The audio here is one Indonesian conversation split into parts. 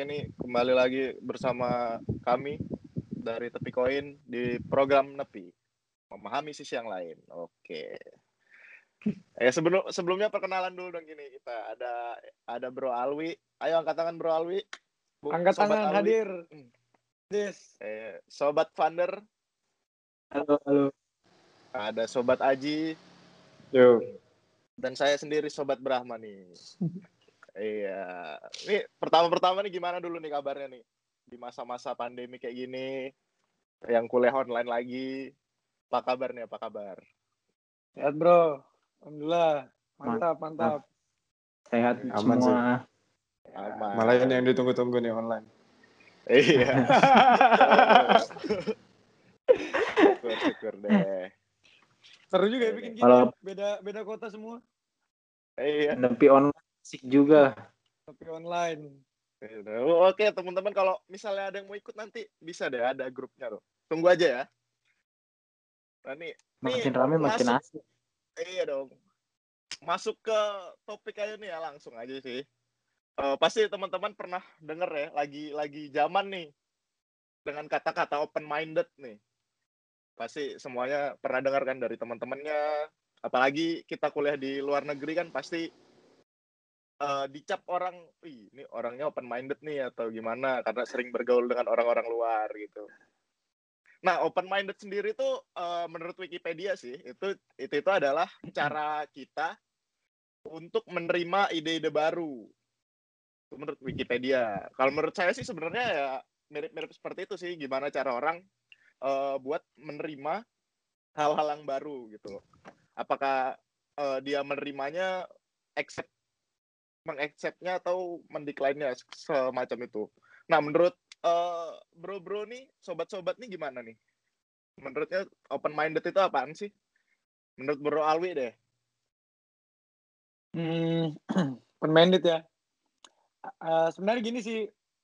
Oke nih, kembali lagi bersama kami dari Tepi Koin di program Nepi. Memahami sisi yang lain. Oke. Ya sebelum sebelumnya perkenalan dulu dong gini kita ada ada Bro Alwi. Ayo angkat tangan Bro Alwi. Bu- Angkat Sobat tangan Alwi. hadir. Hmm. Des. Eh, Sobat Vander, Halo, halo. ada Sobat Aji, Yo. dan saya sendiri Sobat Brahma nih. iya. Nih pertama-pertama nih gimana dulu nih kabarnya nih di masa-masa pandemi kayak gini, yang kuliah online lagi. Apa kabar nih? Apa kabar? Sehat bro. Alhamdulillah. Mantap, mantap. Sehat Aman sih. semua. Aman. Malah ini yang ditunggu-tunggu nih online. Iya. syukur, syukur deh. Seru juga ya bikin gini. Kalau- Beda beda kota semua. Iya. Tapi online asik juga. Tapi online. Oke, teman-teman kalau misalnya ada yang mau ikut nanti bisa deh ada grupnya tuh. Tunggu aja ya. Nah, nih, Makin nih, rame makin masuk- asik. Iya dong. Masuk ke topik aja nih ya langsung aja sih. Eh, pasti teman-teman pernah denger ya, lagi lagi zaman nih dengan kata-kata open minded nih. Pasti semuanya pernah dengar kan dari teman-temannya. Apalagi kita kuliah di luar negeri kan pasti eh, dicap orang, wih ini orangnya open minded nih atau gimana karena sering bergaul dengan orang-orang luar gitu. Nah, open minded sendiri tuh eh, menurut Wikipedia sih itu itu itu adalah cara kita untuk menerima ide-ide baru. Itu menurut Wikipedia. Kalau menurut saya sih sebenarnya ya mirip-mirip seperti itu sih gimana cara orang eh, buat menerima hal-hal yang baru gitu. Apakah eh, dia menerimanya accept mengacceptnya atau mendecline-nya semacam itu. Nah, menurut eh, bro-bro nih, sobat-sobat nih gimana nih? Menurutnya open minded itu apaan sih? Menurut Bro Alwi deh. Hmm, open-minded ya. Eh, sebenarnya gini sih,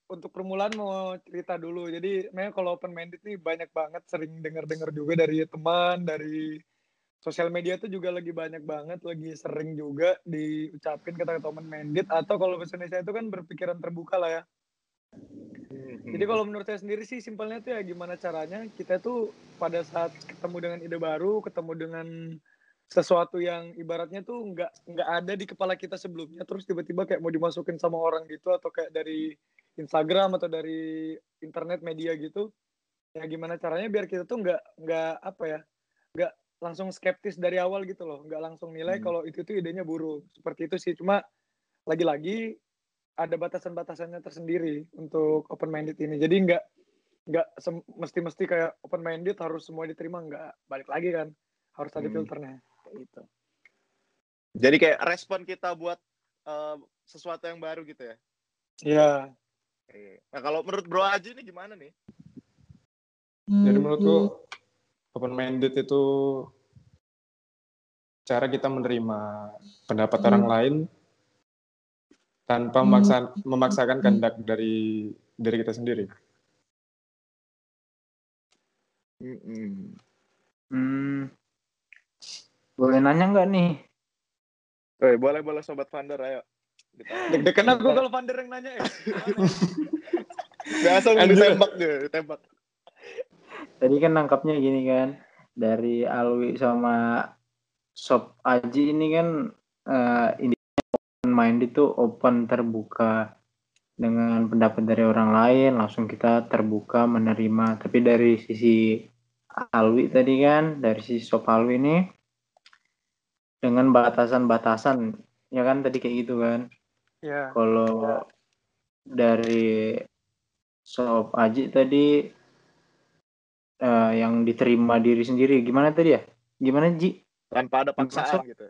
untuk permulaan mau cerita dulu. Jadi, memang kalau open-minded nih banyak banget sering dengar-dengar juga dari teman, dari sosial media tuh juga lagi banyak banget, lagi sering juga diucapin kata-kata open-minded. Atau kalau bahasa Indonesia itu kan berpikiran terbuka lah ya. Jadi kalau menurut saya sendiri sih simpelnya tuh ya gimana caranya kita tuh pada saat ketemu dengan ide baru, ketemu dengan sesuatu yang ibaratnya tuh nggak nggak ada di kepala kita sebelumnya, terus tiba-tiba kayak mau dimasukin sama orang gitu atau kayak dari Instagram atau dari internet media gitu, ya gimana caranya biar kita tuh nggak nggak apa ya, nggak langsung skeptis dari awal gitu loh, nggak langsung nilai Hmm. kalau itu tuh idenya buruk, seperti itu sih. Cuma lagi-lagi ada batasan-batasannya tersendiri untuk open minded ini. Jadi nggak nggak mesti-mesti kayak open minded harus semua diterima nggak balik lagi kan harus ada Hmm. filternya kayak gitu. Jadi kayak respon kita buat eh, sesuatu yang baru gitu ya. Iya. Oke. Nah, kalau menurut Bro Aji ini gimana nih? Jadi menurutku open minded itu cara kita menerima pendapat orang lain tanpa memaksa, memaksakan kehendak dari dari kita sendiri. Mm-mm. Hmm. Boleh nanya nggak nih? Eh, boleh boleh sobat Vander ayo. Deg-degan aku kalau Vander yang nanya ya. Biasa ditembak dia, ditembak. Tadi kan nangkapnya gini kan dari Alwi sama Sob Aji ini kan eh intinya open mind itu open terbuka dengan pendapat dari orang lain langsung kita terbuka menerima. Tapi dari sisi Alwi tadi kan dari sisi Sob Alwi ini dengan batasan-batasan ya kan tadi kayak gitu kan? Iya. kalau dari Sob Aji tadi eh, yang diterima diri sendiri gimana tadi ya? Gimana Ji? Tanpa ada paksaan Maksud- gitu.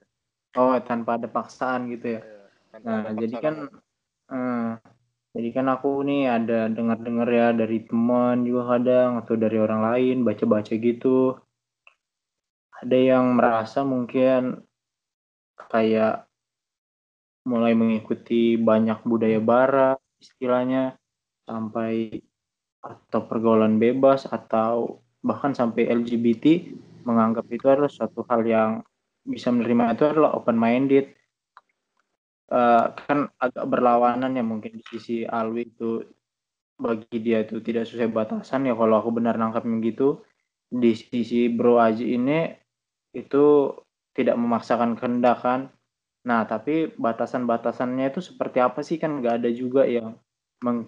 Oh tanpa ada paksaan gitu ya? Iya, tanpa Nah ada jadi kan, eh, jadi kan aku nih ada dengar-dengar ya dari teman juga kadang atau dari orang lain baca-baca gitu. Ada yang merasa mungkin kayak mulai mengikuti banyak budaya barat istilahnya sampai atau pergaulan bebas atau bahkan sampai LGBT menganggap itu adalah suatu hal yang bisa menerima itu adalah open minded kan agak berlawanan ya mungkin di sisi Alwi itu. Bagi dia itu tidak sesuai batasan ya kalau aku benar nangkapnya gitu. Di sisi Bro Aji ini itu tidak memaksakan kehendak kan. Nah tapi batasan-batasannya itu seperti apa sih? Kan nggak ada juga yang meng,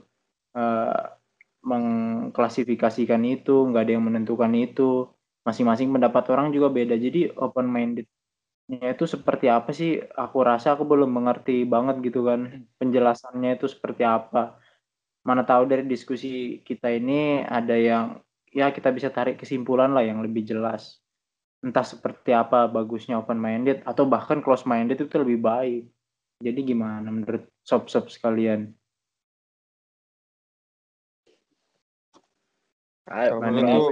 uh, mengklasifikasikan itu nggak ada yang menentukan itu masing-masing pendapat orang juga beda jadi open minded Ya itu seperti apa sih? Aku rasa aku belum mengerti banget gitu kan penjelasannya itu seperti apa. Mana tahu dari diskusi kita ini ada yang ya kita bisa tarik kesimpulan lah yang lebih jelas. Entah seperti apa bagusnya open minded atau bahkan close minded itu lebih baik. Jadi gimana menurut sob-sob sekalian? Kalau menurutku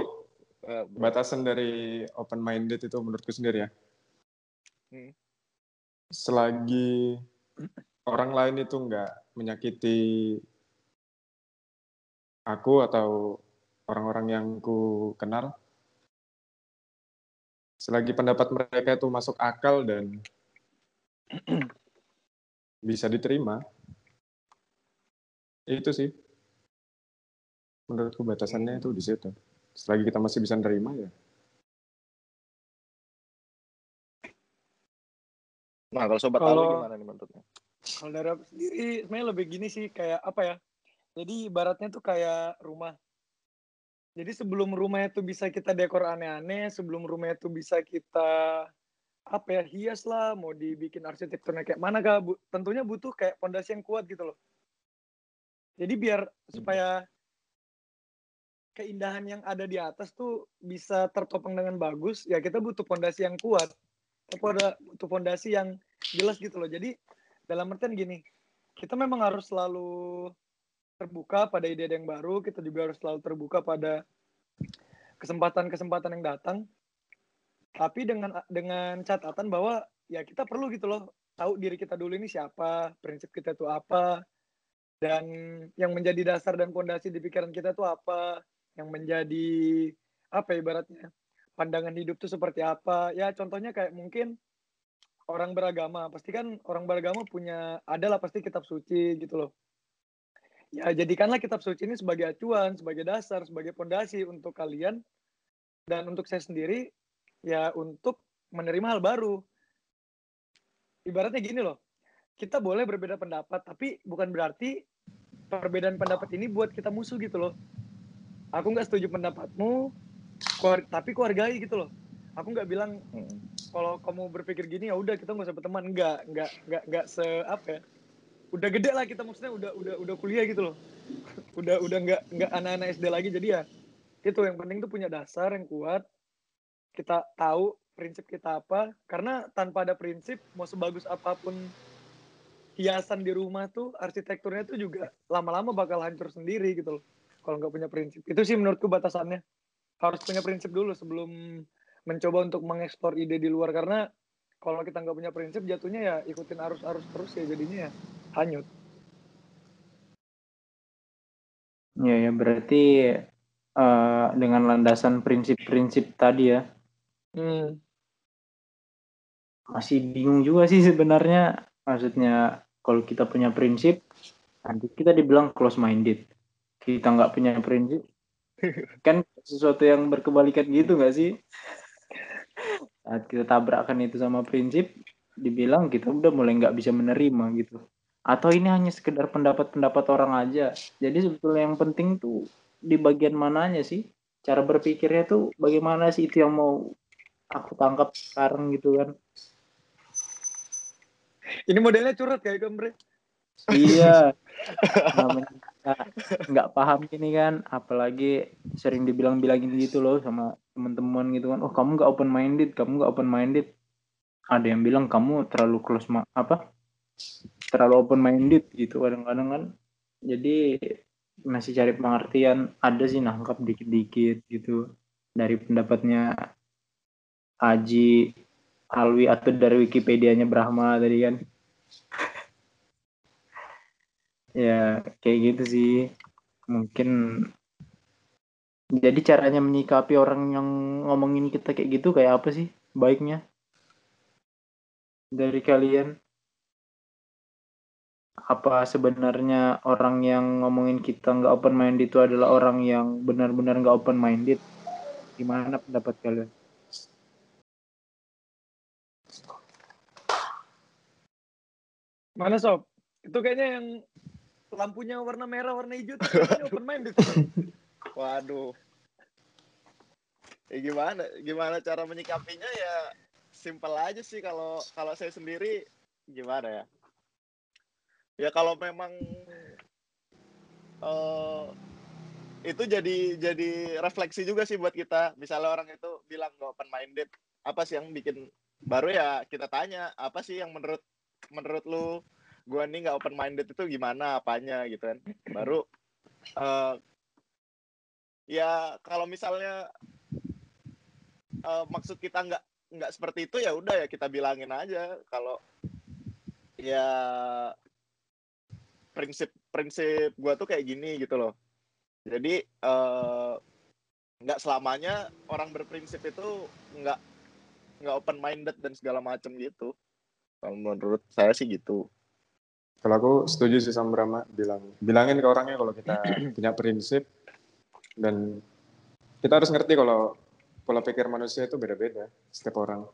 eh, batasan dari open minded itu menurutku sendiri ya. Hmm. Selagi orang lain itu nggak menyakiti aku atau orang-orang yang ku kenal, selagi pendapat mereka itu masuk akal dan bisa diterima, itu sih menurutku batasannya itu di situ. Selagi kita masih bisa menerima ya Nah, kalau sobat kalau, tahu gimana nih menurutnya? Kalau dari aku sendiri sebenarnya lebih gini sih kayak apa ya? Jadi ibaratnya tuh kayak rumah. Jadi sebelum rumah itu bisa kita dekor aneh-aneh, sebelum rumah itu bisa kita apa ya hias lah, mau dibikin arsitekturnya kayak mana kak? Bu, tentunya butuh kayak pondasi yang kuat gitu loh. Jadi biar supaya keindahan yang ada di atas tuh bisa tertopang dengan bagus, ya kita butuh pondasi yang kuat pada butuh fondasi yang jelas gitu loh. Jadi dalam artian gini, kita memang harus selalu terbuka pada ide yang baru, kita juga harus selalu terbuka pada kesempatan-kesempatan yang datang. Tapi dengan dengan catatan bahwa ya kita perlu gitu loh tahu diri kita dulu ini siapa, prinsip kita itu apa, dan yang menjadi dasar dan fondasi di pikiran kita itu apa, yang menjadi apa ya ibaratnya pandangan hidup tuh seperti apa. Ya contohnya kayak mungkin orang beragama. Pasti kan orang beragama punya adalah pasti kitab suci gitu loh. Ya jadikanlah kitab suci ini sebagai acuan sebagai dasar sebagai pondasi untuk kalian. Dan untuk saya sendiri ya untuk menerima hal baru. Ibaratnya gini loh kita boleh berbeda pendapat tapi bukan berarti perbedaan pendapat ini buat kita musuh gitu loh aku nggak setuju pendapatmu tapi keluargai gitu loh. Aku nggak bilang hmm. kalau kamu berpikir gini ya udah kita nggak usah berteman. Nggak nggak nggak nggak se apa ya udah gede lah kita maksudnya udah udah udah kuliah gitu loh. Udah udah nggak nggak anak-anak SD lagi jadi ya itu yang penting tuh punya dasar yang kuat kita tahu prinsip kita apa karena tanpa ada prinsip mau sebagus apa pun hiasan di rumah tuh arsitekturnya tuh juga lama-lama bakal hancur sendiri gitu loh kalau nggak punya prinsip itu sih menurutku batasannya harus punya prinsip dulu sebelum mencoba untuk mengeksplor ide di luar karena kalau kita nggak punya prinsip jatuhnya ya ikutin arus-arus terus ya jadinya ya hanyut. Ya ya berarti uh, dengan landasan prinsip-prinsip tadi ya. Hmm. Masih bingung juga sih sebenarnya. Maksudnya kalau kita punya prinsip nanti kita dibilang close minded. Kita nggak punya prinsip. Kan sesuatu yang berkebalikan gitu gak sih? Saat kita tabrakan itu sama prinsip dibilang kita udah mulai nggak bisa menerima gitu. Atau ini hanya sekedar pendapat-pendapat orang aja. Jadi sebetulnya yang penting tuh di bagian mananya sih cara berpikirnya tuh bagaimana sih itu yang mau aku tangkap sekarang gitu kan. Ini modelnya curhat kayak gambre. Iya. Namanya nggak paham gini kan apalagi sering dibilang-bilangin gitu loh sama teman-teman gitu kan. Oh kamu nggak open minded kamu nggak open minded ada yang bilang kamu terlalu close ma apa? Terlalu open minded gitu kadang-kadang kan. Jadi masih cari pengertian ada sih nangkap dikit-dikit gitu dari pendapatnya Aji Alwi atau dari Wikipedia-nya Brahma tadi kan ya kayak gitu sih. Mungkin jadi caranya menyikapi orang yang ngomongin kita kayak gitu kayak apa sih baiknya? Dari kalian? Apa sebenarnya orang yang ngomongin kita nggak open minded itu adalah orang yang benar-benar nggak open minded gimana pendapat kalian? Mana sob? Itu kayaknya yang lampunya warna merah, warna hijau kayaknya open minded. Waduh. Ya gimana? Gimana cara menyikapinya ya simpel aja sih kalau kalau saya sendiri gimana ya? Ya kalau memang eh itu jadi jadi refleksi juga sih buat kita. Misalnya orang itu bilang nggak open minded, apa sih yang bikin baru ya kita tanya apa sih yang menurut menurut lu gua nih nggak open minded itu gimana apanya gitu kan. Baru eh ya kalau misalnya eh, maksud kita nggak nggak seperti itu ya udah ya kita bilangin aja. Kalau ya prinsip prinsip gua tuh kayak gini gitu loh. Jadi eh, nggak selamanya orang berprinsip itu nggak nggak open minded dan segala macam gitu. Kalau menurut saya sih gitu Kalau aku setuju sih sama Brahma bilang bilangin ke orangnya kalau kita punya prinsip dan kita harus ngerti kalau pola pikir manusia itu beda-beda setiap orang.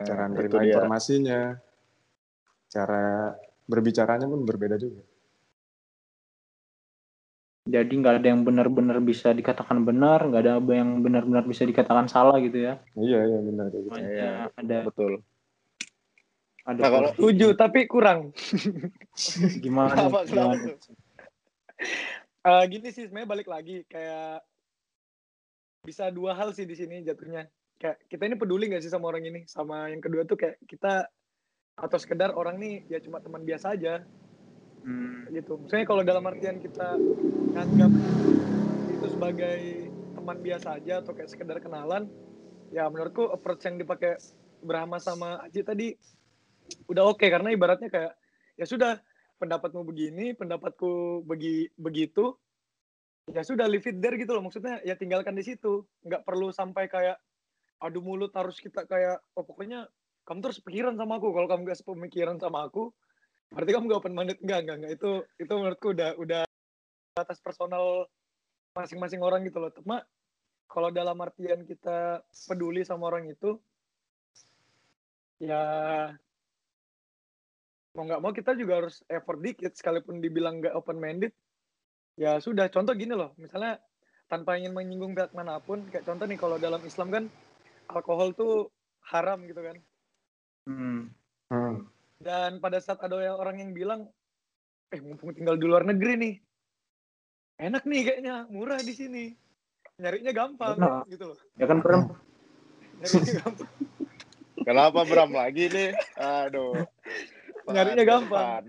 Cara Nah, menerima itu dia. informasinya, cara berbicaranya pun berbeda juga. jadi nggak ada yang benar-benar bisa dikatakan benar nggak ada yang benar-benar bisa dikatakan salah gitu ya Iya, iya benar gitu. Iya, ada betul ada Nah, kalau- Setuju, tapi kurang. gimana Kenapa, gimana? Eh, gini sih sebenarnya balik lagi kayak bisa dua hal sih di sini jatuhnya. Kayak kita ini peduli nggak sih sama orang ini? Sama yang kedua tuh kayak kita atau sekedar orang nih ya cuma teman biasa aja Hmm, gitu. Misalnya kalau dalam artian kita nganggap itu sebagai teman biasa aja atau kayak sekedar kenalan, ya menurutku approach yang dipakai Brahma sama Aji tadi udah oke karena ibaratnya kayak ya sudah pendapatmu begini, pendapatku begi begitu, ya sudah leave it there gitu loh. Maksudnya ya tinggalkan di situ, nggak perlu sampai kayak adu mulut harus kita kayak oh pokoknya kamu terus pikiran sama aku. Kalau kamu gak sepemikiran sama aku berarti kamu gak open minded. Enggak enggak enggak itu itu menurutku udah udah atas personal masing-masing orang gitu loh. Cuma kalau dalam artian kita peduli sama orang itu ya mau nggak mau kita juga harus effort dikit sekalipun dibilang nggak open minded ya sudah contoh gini loh misalnya tanpa ingin menyinggung pihak mana pun kayak contoh nih kalau dalam Islam kan alkohol tuh haram gitu kan hmm. Hmm. dan pada saat ada yang- orang yang bilang eh mumpung tinggal di luar negeri nih enak nih kayaknya murah di sini nyarinya gampang Benar. gitu loh ya kan Bram nyarinya gampang Kenapa Bram lagi nih? Aduh. Nyarinya gampang.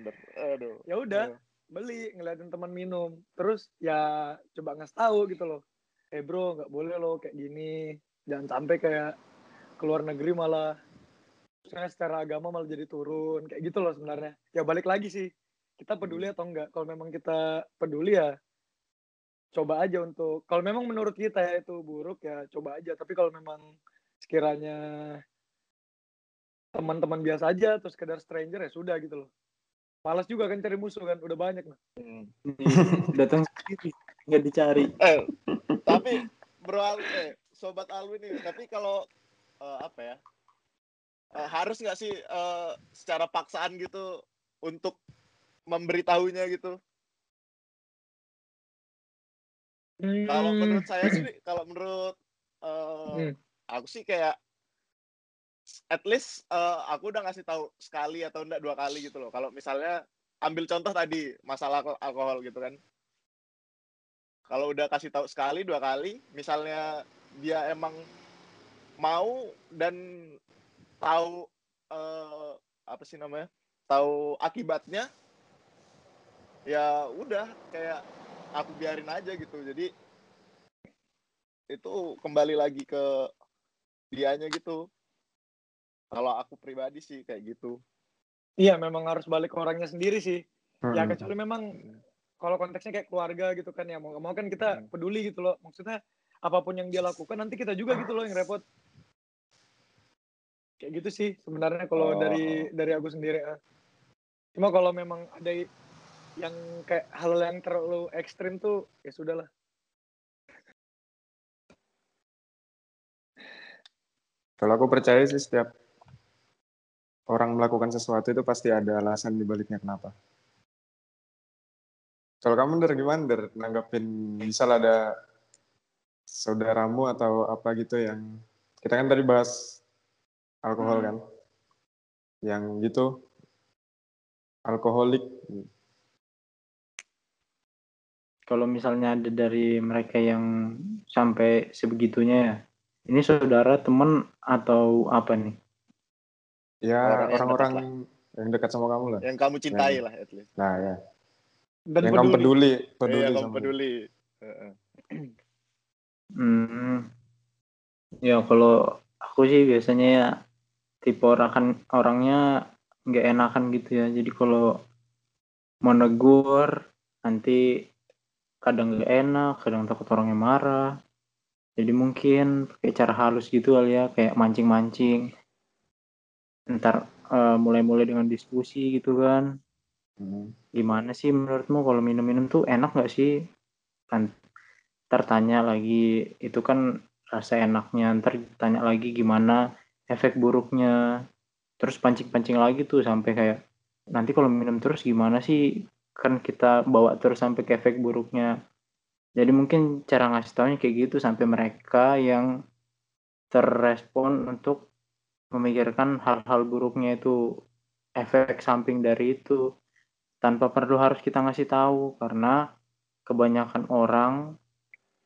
ya udah beli ngeliatin teman minum. Terus ya coba ngasih tahu gitu loh. Eh bro nggak boleh loh kayak gini. Jangan sampai kayak keluar negeri malah. Misalnya secara agama malah jadi turun kayak gitu loh sebenarnya. Ya balik lagi sih kita peduli atau enggak kalau memang kita peduli ya coba aja untuk kalau memang menurut kita ya itu buruk ya coba aja. Tapi kalau memang sekiranya teman-teman biasa aja atau sekedar stranger ya sudah gitu loh malas juga kan cari musuh kan udah banyak nah Hmm. datang sendiri nggak dicari Eh, tapi Bro Alwin, eh, Sobat Alwin nih, tapi kalau eh, apa ya? eh, harus nggak sih eh, secara paksaan gitu untuk memberitahunya gitu? Kalau menurut saya sih, kalau menurut eh, Hmm. aku sih kayak at least eh, aku udah ngasih tahu sekali atau enggak dua kali gitu loh. Kalau misalnya ambil contoh tadi masalah alko- alkohol gitu kan. Kalau udah kasih tahu sekali dua kali, misalnya dia emang mau dan tahu eh, apa sih namanya? Tahu akibatnya ya udah kayak aku biarin aja gitu. Jadi itu kembali lagi ke dianya gitu. Kalau aku pribadi sih kayak gitu. iya memang harus balik ke orangnya sendiri sih ya Hmm. kecuali memang kalau konteksnya kayak keluarga gitu kan ya mau mau kan kita Hmm. peduli gitu loh maksudnya apa pun yang dia lakukan nanti kita juga gitu loh yang repot kayak gitu sih sebenarnya kalau Oh. dari dari aku sendiri ah. Cuma kalau memang ada yang kayak hal yang terlalu ekstrim tuh ya sudahlah. Kalau aku percaya sih setiap orang melakukan sesuatu itu pasti ada alasan di baliknya kenapa. Kalau kamu dari gimana der nanggapin misal ada saudaramu atau apa gitu yang kita kan tadi bahas alkohol Hmm. kan, yang gitu alkoholik. Kalau misalnya ada dari mereka yang sampai sebegitunya ya, ini saudara, teman atau apa nih? Ya Orang yang orang-orang yang dekat sama kamu lah. Yang kamu cintai Ya. lah at least. Nah ya, Dan yang kamu peduli, Iya, peduli yang kamu sama. peduli. Heeh. Hmm. Ya kalau aku sih biasanya ya tipe orang kan orangnya nggak enakan gitu ya. Jadi kalau mau negur nanti kadang nggak enak, kadang takut orangnya marah. Jadi mungkin pakai cara halus gitu kali ya, kayak mancing-mancing. Ntar eh, mulai-mulai dengan diskusi gitu kan. Hmm. Gimana sih menurutmu kalau minum-minum tuh enak nggak sih? Kan ntar tanya lagi itu kan rasa enaknya ntar tanya lagi gimana efek buruknya terus pancing-pancing lagi tuh sampai kayak nanti kalau minum terus gimana sih kan kita bawa terus sampai ke efek buruknya jadi mungkin cara ngasih taunya kayak gitu sampai mereka yang terrespon untuk memikirkan hal-hal buruknya itu efek samping dari itu tanpa perlu harus kita ngasih tahu karena kebanyakan orang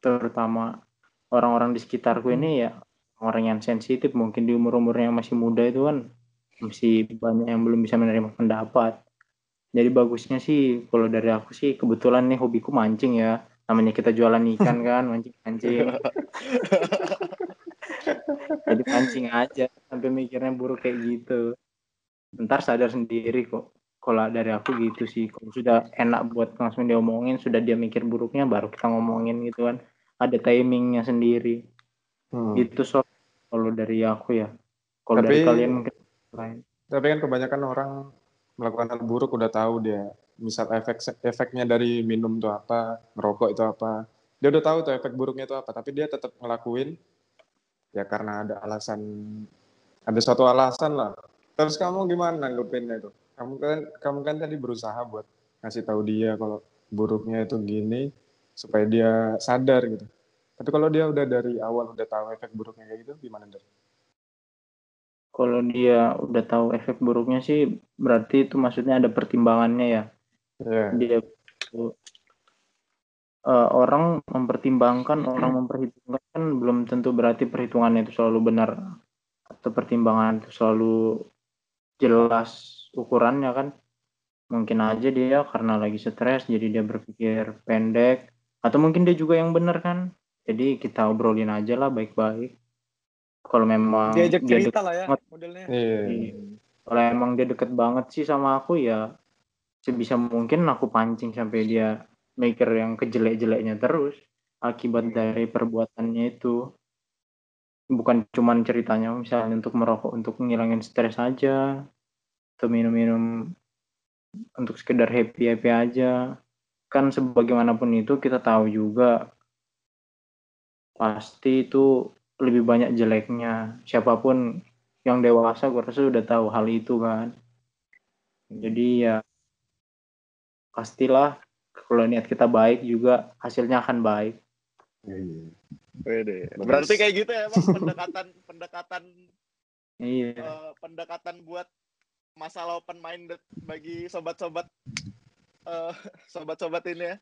terutama orang-orang di sekitarku ini ya orang yang sensitif mungkin di umur-umur yang masih muda itu kan masih banyak yang belum bisa menerima pendapat. Jadi bagusnya sih kalau dari aku sih kebetulan nih hobiku mancing ya. Namanya kita jualan ikan kan mancing-mancing jadi pancing aja sampai mikirnya buruk kayak gitu. Ntar sadar sendiri kok. Kalau dari aku gitu sih. Kalau sudah enak buat langsung diomongin sudah dia mikir buruknya baru kita ngomongin gitu kan. Ada timingnya sendiri. Hmm. gitu so kalau dari aku ya. Kalau dari kalian mungkin lain. Tapi kan kebanyakan orang melakukan hal buruk udah tahu dia. Misal efek efeknya dari minum itu apa, ngerokok itu apa. Dia udah tahu tuh efek buruknya itu apa, tapi dia tetap ngelakuin ya karena ada alasan ada suatu alasan lah. Terus kamu gimana nanggepinnya itu? Kamu kan kamu kan tadi berusaha buat ngasih tahu dia kalau buruknya itu gini supaya dia sadar gitu. Tapi kalau dia udah dari awal udah tahu efek buruknya kayak gitu gimana, Der? kalau dia udah tahu efek buruknya sih berarti itu maksudnya ada pertimbangannya ya Iya. dia eh, orang mempertimbangkan orang memperhitungkan kan belum tentu berarti perhitungannya itu selalu benar atau pertimbangan itu selalu jelas ukurannya kan mungkin aja dia karena lagi stres jadi dia berpikir pendek atau mungkin dia juga yang benar kan jadi kita obrolin aja lah baik-baik kalau memang diajak dia cerita lah ya banget. modelnya. Iya. Iya. Kalau emang dia deket banget sih sama aku ya sebisa mungkin aku pancing sampai dia mikir yang kejelek-jeleknya terus akibat dari perbuatannya itu. Bukan cuman ceritanya misalnya untuk merokok untuk ngilangin stres aja atau minum-minum untuk sekedar happy-happy aja. Kan sebagaimanapun itu kita tahu juga pasti itu lebih banyak jeleknya. Siapa pun yang dewasa gue rasa udah tahu hal itu kan jadi ya pastilah kalau niat kita baik juga hasilnya akan baik Iya. Wede. Bagus. Berarti kayak gitu ya emang pendekatan pendekatan iya eh, pendekatan buat masalah open minded bagi sobat-sobat eh, sobat-sobat ini ya.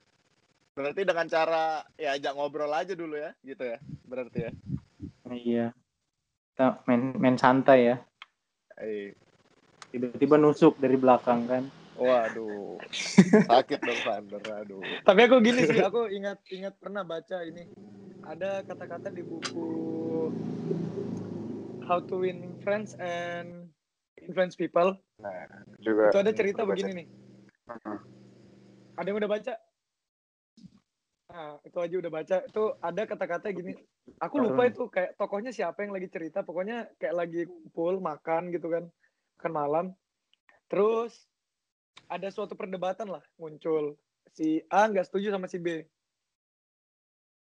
Berarti dengan cara ya ajak ngobrol aja dulu ya, gitu ya. Berarti ya. iya kita main main santai ya Eh, tiba-tiba nusuk dari belakang kan waduh. Sakit dong Sander, aduh. Tapi aku gini sih, aku ingat ingat pernah baca ini ada kata-kata di buku How to Win Friends and Influence People. Juga Itu ada cerita baca. begini nih. Heeh. Ada yang udah baca? Nah, itu aja udah baca. Itu ada kata-kata gini. Aku lupa itu kayak tokohnya siapa yang lagi cerita. Pokoknya kayak lagi kumpul makan gitu kan, makan malam. Terus ada suatu perdebatan lah muncul. Si A nggak setuju sama si B.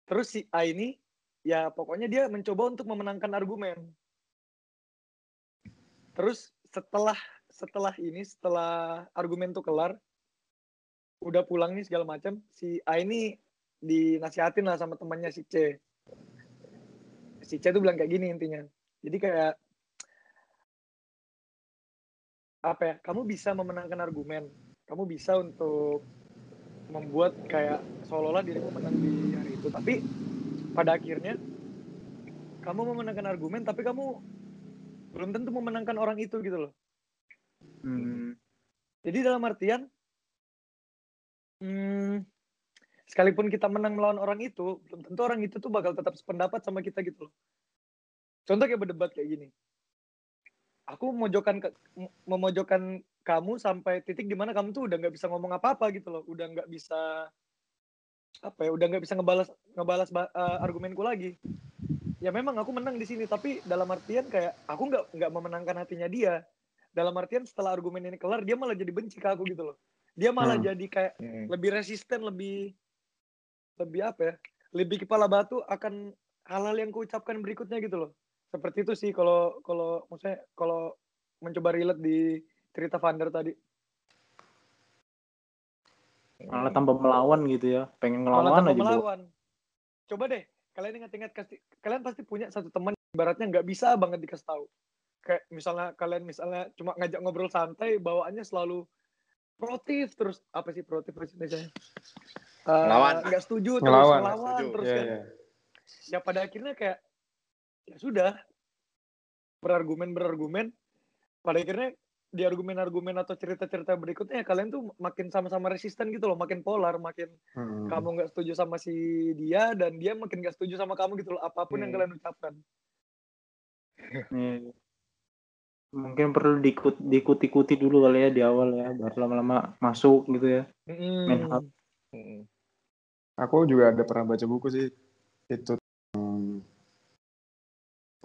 Terus si A ini ya pokoknya dia mencoba untuk memenangkan argumen. Terus setelah setelah ini setelah argumen tuh kelar udah pulang nih segala macam si A ini dinasihatin lah sama temannya si C. Si C tuh bilang kayak gini intinya. Jadi kayak apa ya kamu bisa memenangkan argumen. Kamu bisa untuk membuat kayak seolah-olah dirimu menang di hari itu. Tapi pada akhirnya kamu memenangkan argumen tapi kamu belum tentu memenangkan orang itu gitu loh. Hmm. jadi dalam artian hmm, sekalipun kita menang melawan orang itu belum tentu orang itu tuh bakal tetap sependapat sama kita gitu loh. Contoh kayak berdebat kayak gini aku memojokkan memojokkan kamu sampai titik di mana kamu tuh udah nggak bisa ngomong apa-apa gitu loh. Udah nggak bisa apa ya udah nggak bisa ngebalas ngebalas uh, argumenku lagi. Ya memang aku menang di sini tapi dalam artian kayak aku nggak nggak memenangkan hatinya dia. Dalam artian setelah argumen ini kelar dia malah jadi benci ke aku gitu loh. Dia malah Hmm. jadi kayak Hmm. lebih resisten lebih lebih apa ya lebih kepala batu akan hal-hal yang kuucapkan berikutnya gitu loh seperti itu sih kalau kalau maksudnya kalau mencoba relate di cerita Vander tadi Malah tanpa melawan gitu ya. Pengen ngelawan tanpa aja. Melawan coba deh kalian ingat-ingat pasti kalian pasti punya satu teman ibaratnya nggak bisa banget dikasih tahu kayak misalnya kalian misalnya cuma ngajak ngobrol santai bawaannya selalu proaktif terus apa sih proaktif bahasa Indonesianya Eh, Ngelawan. nggak setuju terus Ngelawan. ngelawan Setuju. terus Iya, kan iya. ya pada akhirnya kayak ya sudah berargumen berargumen pada akhirnya di argumen-argumen atau cerita-cerita berikutnya ya kalian tuh makin sama-sama resisten gitu loh makin polar makin Hmm. kamu nggak setuju sama si dia dan dia makin nggak setuju sama kamu gitu loh apa pun yang Hmm. kalian ucapkan Iya. Mungkin perlu diikut diikut-ikuti dulu kali ya di awal ya, baru lama-lama masuk gitu ya. Main hub. Hmm. Aku juga ada pernah baca buku sih itu hmm,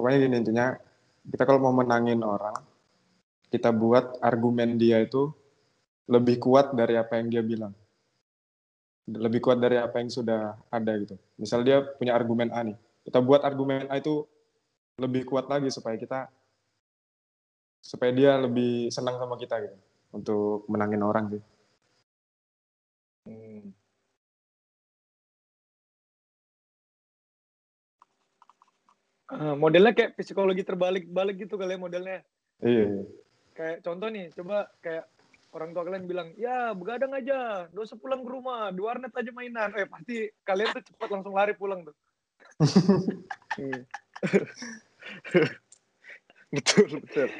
pokoknya gini intinya kita kalau mau menangin orang kita buat argumen dia itu lebih kuat dari apa yang dia bilang. Lebih kuat dari apa yang sudah ada gitu. Misal dia punya argumen A nih kita buat argumen A itu lebih kuat lagi supaya kita supaya dia lebih senang sama kita gitu untuk menangin orang sih. Hmm. Eh, modelnya kayak psikologi terbalik-balik gitu kali ya modelnya. Iya, iya. kayak contoh nih coba kayak orang tua kalian bilang ya begadang aja dosa pulang ke rumah di warnet aja mainan. Eh pasti kalian tuh cepat langsung lari pulang tuh. Betul betul.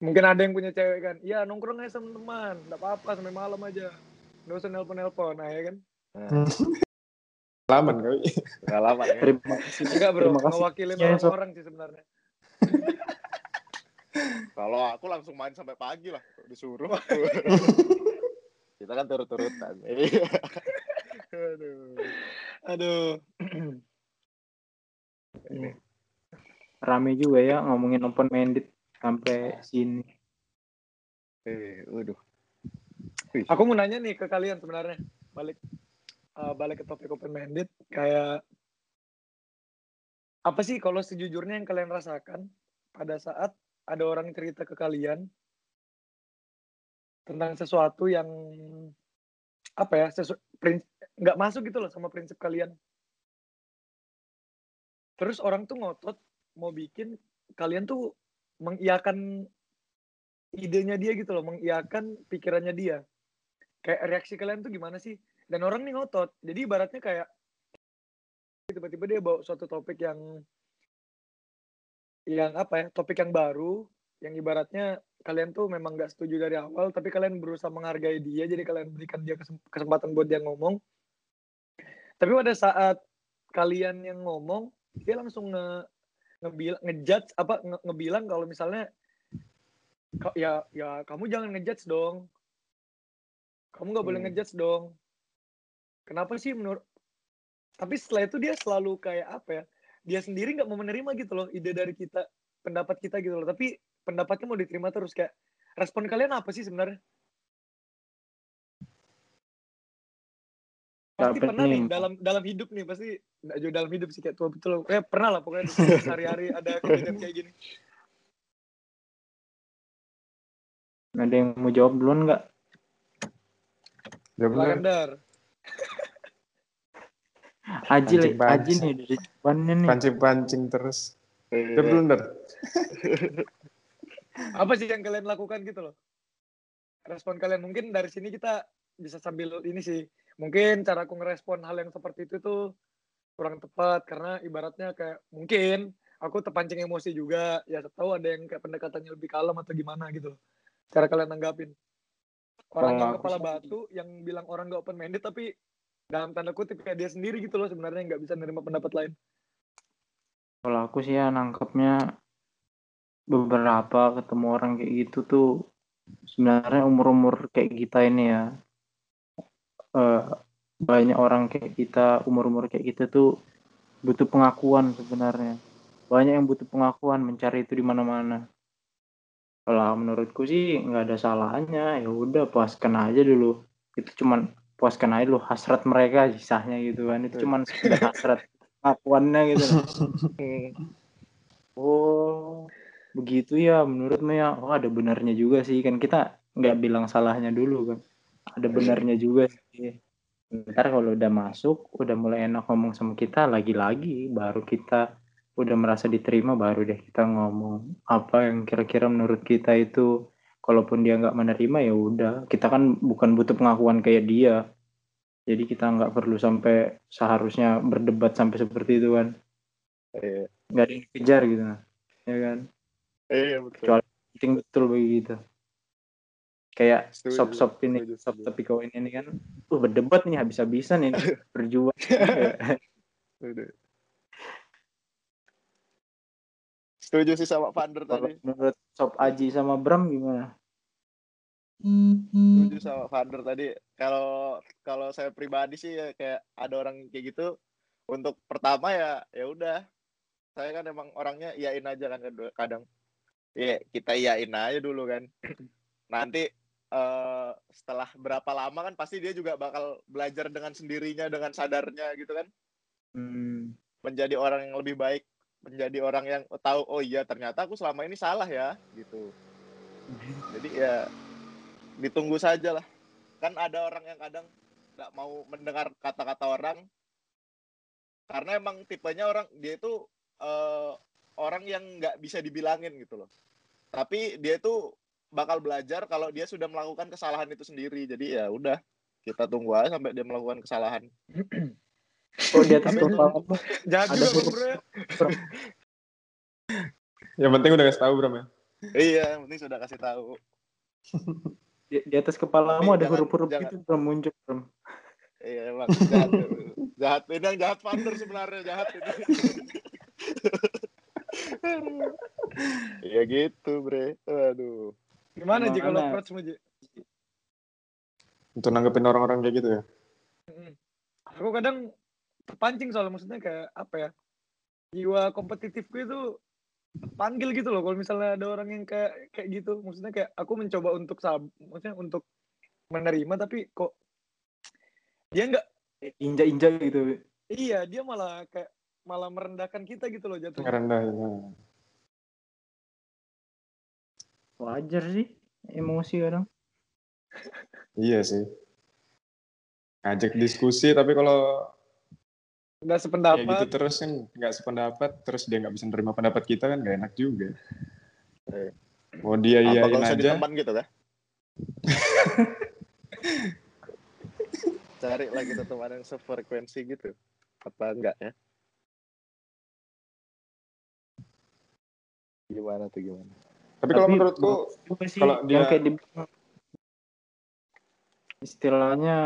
mungkin ada yang punya cewek kan iya nongkrong aja sama teman nggak apa-apa sampai malam aja. Usah nelpon-nelpon nah ya kan? Nah, Pengalaman kali pengalaman ya. Terima kasih. enggak bro Terima kasih. ngewakilin Ya, Sob. orang-orang sih sebenarnya Kalau aku langsung main sampai pagi lah disuruh. Kita kan turut-turutan. Iya. Aduh. aduh Rame juga ya ngomongin open minded sampai sini. Eh, waduh. Aku mau nanya nih ke kalian sebenarnya balik eh, balik ke topik open minded kayak apa sih kalau sejujurnya yang kalian rasakan pada saat ada orang cerita ke kalian tentang sesuatu yang apa ya sesu, nggak masuk gitu loh sama prinsip kalian. Terus orang tuh ngotot mau bikin kalian tuh mengiyakan idenya dia gitu loh mengiyakan pikirannya dia. Kayak reaksi kalian tuh gimana sih dan orang nih ngotot. Jadi ibaratnya kayak tiba-tiba dia bawa suatu topik yang yang apa ya topik yang baru yang ibaratnya kalian tuh memang nggak setuju dari awal tapi kalian berusaha menghargai dia jadi kalian berikan dia kesem- kesempatan buat dia ngomong. Tapi pada saat kalian yang ngomong dia langsung nge ngebilang ngejudge apa nge, ngebilang kalau misalnya "Ka- ya ya kamu jangan ngejudge dong. Kamu nggak boleh Hmm. ngejudge dong kenapa sih menurut tapi setelah itu dia selalu kayak apa ya dia sendiri nggak mau menerima gitu loh ide dari kita pendapat kita gitu loh tapi pendapatnya mau diterima terus kayak respon kalian apa sih sebenarnya? Pasti pernah nih nih. dalam dalam hidup nih pasti nggak jauh dalam hidup sih kayak tua betul. Eh pernah lah pokoknya di sehari-hari ada kejadian kayak gini. Ada yang mau jawab duluan nggak? Ya bener. Aji, Le- Pancing-pancing. Aji nih dari depannya nih. Pancing-pancing terus. Iya. Dia blunder. Apa sih yang kalian lakukan gitu loh? Respon kalian mungkin dari sini kita bisa sambil ini sih. Mungkin cara aku ngerespon hal yang seperti itu tuh kurang tepat karena ibaratnya kayak mungkin aku terpancing emosi juga. Ya tahu ada yang kayak pendekatannya lebih kalem atau gimana gitu. loh. Cara kalian nanggapin. Orang yang kepala sih- batu yang bilang orang gak open minded tapi dalam tanda kutip kayak dia sendiri gitu loh sebenarnya nggak bisa nerima pendapat lain. Kalau aku sih ya nangkepnya beberapa ketemu orang kayak gitu tuh sebenarnya umur-umur kayak kita ini ya eh, banyak orang kayak kita umur-umur kayak kita tuh butuh pengakuan sebenarnya. Banyak yang butuh pengakuan mencari itu di mana-mana kalau menurutku sih nggak ada salahnya ya udah puaskan aja dulu itu cuman puaskan aja dulu hasrat mereka sisanya gitu kan itu cuman hasrat pengakuannya gitu. Oh, begitu ya menurutmu ya. Oh, ada benarnya juga sih kan kita nggak bilang salahnya dulu kan. Ada benarnya juga sih. Ntar kalau udah masuk, udah mulai enak ngomong sama kita, lagi-lagi baru kita udah merasa diterima, baru deh kita ngomong apa yang kira-kira menurut kita itu. Kalaupun dia nggak menerima ya udah, kita kan bukan butuh pengakuan kayak dia. Jadi kita nggak perlu sampai seharusnya berdebat sampai seperti itu kan. Iya. Nggak ada yang dikejar gitu, ya kan. Iya betul. Kecuali penting betul bagi kita kayak Setuju, sop sop ini setuju, sop tapi kau ini, ini kan uh berdebat nih habis-habisan ini berjuang Setuju. Sih sama Vander tadi. menurut sop Aji sama Bram gimana Setuju sama Vander tadi. Kalau kalau saya pribadi sih ya kayak ada orang kayak gitu untuk pertama ya ya udah. Saya kan emang orangnya iyain aja kan kadang-. Iya, kita iyain aja dulu kan. Nanti eh, setelah berapa lama kan pasti dia juga bakal belajar dengan sendirinya dengan sadarnya gitu kan. hmm, menjadi orang yang lebih baik, menjadi orang yang tahu oh iya ternyata aku selama ini salah ya gitu. Jadi ya ditunggu saja lah. Kan ada orang yang kadang nggak mau mendengar kata-kata orang karena emang tipenya orang dia itu eh, orang yang nggak bisa dibilangin gitu loh. Tapi dia itu bakal belajar kalau dia sudah melakukan kesalahan itu sendiri. Jadi ya udah kita tunggu aja sampai dia melakukan kesalahan. Oh di atas kepala Jahat Ada juga huruf- bro. Yang penting udah kasih tahu Bram ya. iya, yang penting sudah kasih tahu. di, di atas kepalamu Tapi ada huruf-huruf gitu Bram muncul Bram Iya emang jahat. jahat. Ini yang jahat Vander sebenarnya jahat ini. Iya gitu, Bre. Aduh. Gimana Ji kalau Gimana? approach-mu Ji? Untuk nanggepin orang-orang kayak gitu ya. Aku kadang terpancing soalnya maksudnya kayak apa ya? Jiwa kompetitifku itu panggil gitu loh kalau misalnya ada orang yang kayak kayak gitu maksudnya kayak aku mencoba untuk sab maksudnya untuk menerima tapi kok dia nggak injak-injak gitu iya dia malah kayak malah merendahkan kita gitu loh jatuhnya Ngerendah ya. wajar sih emosi kadang Iya sih. Ngajak diskusi tapi kalau nggak kayak sependapat gitu terus kan nggak sependapat terus dia nggak bisa nerima pendapat kita kan gak enak juga. Eh. Mau dia Apa iyain kalau aja. gitu kan? Cari lagi teman yang sefrekuensi gitu. Apa enggak ya? Gimana tuh gimana? Tapi kalau Tapi menurutku juga sih kalau yang dia- kayak dibilang istilahnya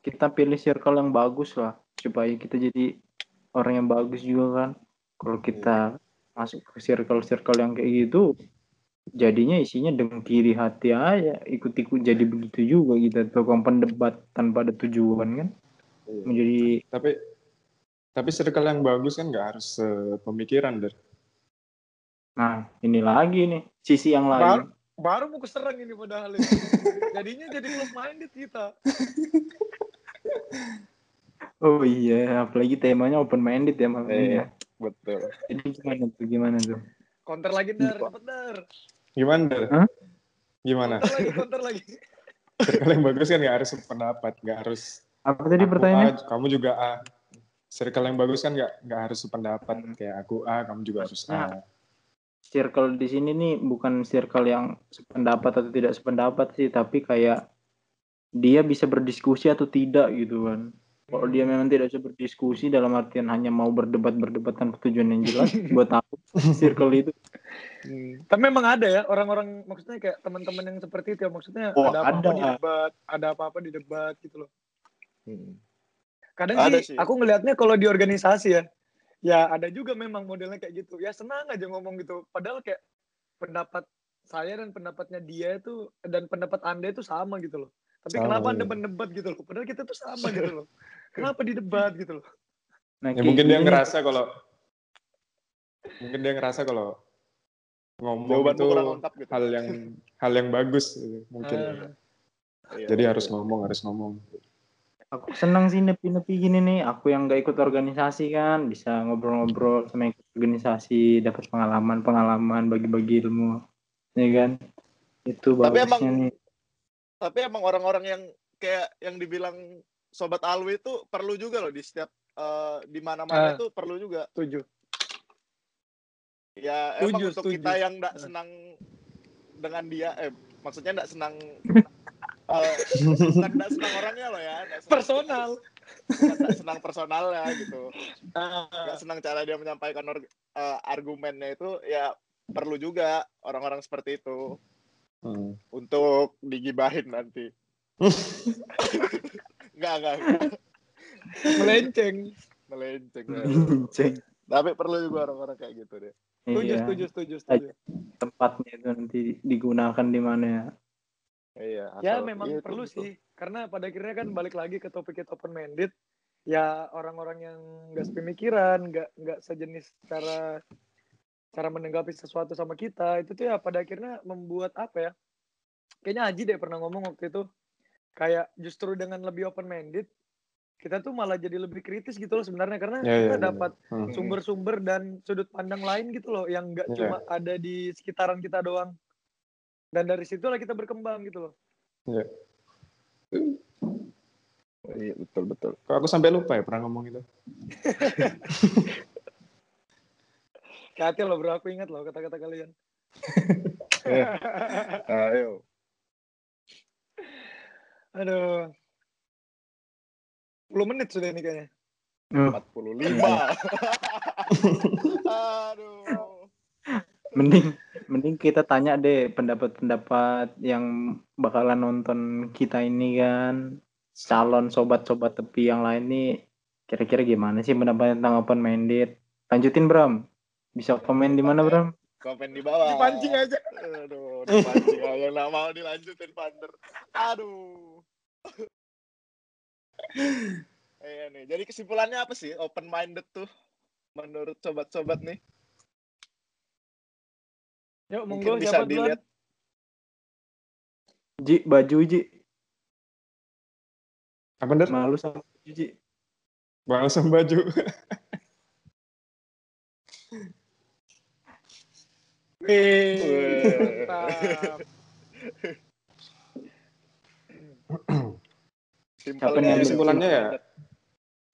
kita pilih circle yang bagus lah supaya kita jadi orang yang bagus juga kan kalau kita masuk ke circle-circle yang kayak gitu jadinya isinya dengki di hati aja ikut-ikut jadi begitu juga kita tukang pendebat tanpa ada tujuan kan Iya. menjadi tapi tapi circle yang bagus kan nggak harus pemikiran der. nah ini lagi nih sisi yang lain Baru mau keserang ini padahal ini. Jadinya jadi close minded kita. Oh iya, apalagi temanya open minded ya malam ini ya. Betul. Jadi gimana tuh? Gimana tuh? Counter lagi dar, cepet dar. Gimana? Der? Hah? Gimana? Counter lagi, counter lagi. Circle yang bagus kan nggak harus pendapat, nggak harus Apa tadi pertanyaannya? A, kamu juga A. Circle yang bagus kan nggak nggak harus sependapat Hmm. kayak aku A, kamu juga harus A. Circle di sini nih bukan circle yang sependapat atau tidak sependapat sih, tapi kayak dia bisa berdiskusi atau tidak gitu kan. Kalau dia memang tidak bisa berdiskusi dalam artian hanya mau berdebat-berdebat tanpa tujuan yang jelas, buat aku circle itu Tapi memang ada ya orang-orang maksudnya kayak teman-teman yang seperti itu ya maksudnya Oh, ada apa-apa ada. di debat, ada apa-apa di debat gitu loh. Hmm. Kadang Ada sih, sih. aku ngelihatnya kalau di organisasi ya, ya ada juga memang modelnya kayak gitu. Ya senang aja ngomong gitu. Padahal kayak pendapat saya dan pendapatnya dia itu dan pendapat anda itu sama gitu loh. Tapi Sama, kenapa iya. anda mendebat gitu loh? Padahal kita tuh sama gitu loh. Kenapa didebat gitu loh? Nah, Ya mungkin dia ngerasa kalau mungkin dia ngerasa kalau ngomong Jawabanmu itu lengkap gitu. hal yang hal yang bagus gitu, mungkin. Iya, Jadi betul. harus ngomong, harus ngomong. Aku senang sih nepi-nepi gini nih. Aku yang gak ikut organisasi kan, bisa ngobrol-ngobrol sama yang ikut organisasi, dapat pengalaman-pengalaman, bagi-bagi ilmu, ya kan? Itu Tapi bagusnya emang- nih. Tapi emang orang-orang yang kayak yang dibilang sobat Alwi itu perlu juga loh di setiap eh, di mana-mana itu perlu juga. Setuju. Ya Setuju, emang untuk setuju. kita yang enggak senang dengan dia eh maksudnya enggak senang eh, bukan enggak senang orangnya loh ya, senang- Personal. nggak senang personalnya gitu. Ah. Enggak senang cara dia menyampaikan or- eh, argumennya itu ya perlu juga orang-orang seperti itu Hmm. untuk digibahin nanti. Enggak, enggak. Melenceng. Melenceng. Ceng. Tapi perlu juga orang-orang kayak gitu deh. Setuju, Iya, setuju, setuju, setuju. tempatnya itu nanti digunakan di mana ya? Iya. Ya memang iya, itu perlu betul. sih, karena pada akhirnya kan balik lagi ke topik kita open minded. Ya orang-orang yang nggak sepemikiran, nggak nggak sejenis cara cara menanggapi sesuatu sama kita itu tuh ya pada akhirnya membuat apa ya? Kayaknya Haji deh pernah ngomong waktu itu kayak justru dengan lebih open minded kita tuh malah jadi lebih kritis gitu loh sebenarnya karena Ya, ya, kita benar. dapat Hmm. sumber-sumber dan sudut pandang lain gitu loh yang nggak Iya. cuma ada di sekitaran kita doang dan dari situlah kita berkembang gitu loh Iya, betul betul. Kok aku sampai lupa ya pernah ngomong itu. hati loh bro aku ingat loh kata-kata kalian Ayo. Aduh. 10 menit sudah ini kayaknya. Oh, 45. Aduh. mending mending kita tanya deh pendapat-pendapat yang bakalan nonton kita ini kan. Calon sobat-sobat tepi yang lain nih kira-kira gimana sih pendapat tentang open minded? Lanjutin Bram. Bisa komen di mana Bram Komen di bawah. dipancing aja Aduh, dipancing aja nggak mau dilanjutin Pander. Aduh. Iya nih. Jadi kesimpulannya apa sih open minded tuh menurut sobat-sobat nih? yuk monggo Mungkin bisa duluan dilihat Ji baju Ji Apa bener? malu sama baju Ji Langsung baju. Wih. Simpel yang kesimpulannya ya?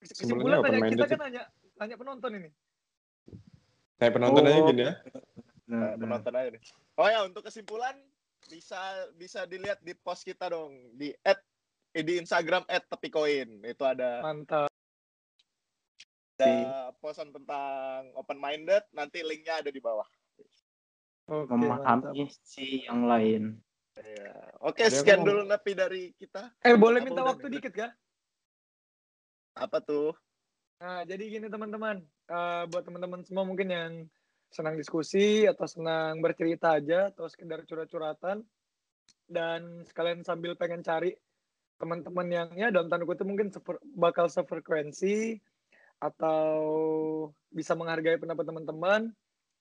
kesimpulan Sebenarnya open kita kan nanya tanya penonton ini Kayak penonton aja Oh. gini ya. Nah, penonton aja nih. Oh ya, untuk kesimpulan bisa bisa dilihat di post kita dong di at eh, di Instagram @tepikoin. Itu ada mantap ada posan tentang open minded, nanti linknya ada di bawah. Oke mantap memahami si yang lain Iya. Oke, Jadi aku sekian mau- dulu Nepi dari kita. eh boleh Apa minta waktu nih? dikit kah Apa tuh? Nah, jadi gini teman-teman, Eh, buat teman-teman semua mungkin yang senang diskusi atau senang bercerita aja atau sekedar curhat-curhatan dan sekalian sambil pengen cari teman-teman yang ya dalam tanda kutip mungkin sefer- bakal sefrekuensi atau bisa menghargai pendapat teman-teman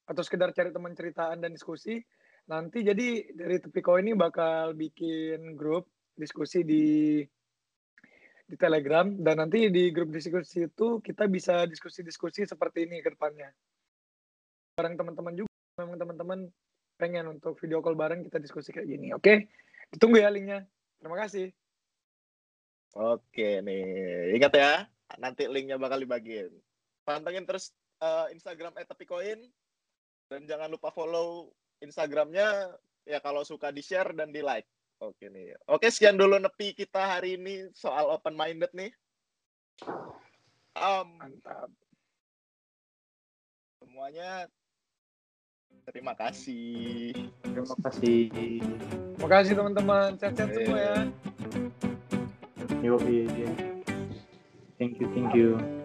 atau sekedar cari teman ceritaan dan diskusi. nanti jadi dari Tepiko ini bakal bikin grup diskusi di di Telegram dan nanti di grup diskusi itu kita bisa diskusi-diskusi seperti ini ke depannya. Bareng teman-teman juga memang teman-teman pengen untuk video call bareng kita diskusi kayak gini. Oke. Ditunggu ya linknya. Terima kasih. Oke nih, ingat ya, nanti linknya bakal dibagiin. Pantengin terus uh, Instagram @tepikoin dan jangan lupa follow Instagramnya ya kalau suka di share dan di like. Oke nih. Oke sekian dulu nepi kita hari ini soal open minded nih. Um, Mantap. Semuanya terima kasih. Terima kasih. Terima kasih teman-teman. Sehat-sehat semua ya. Yo, thank you, thank you.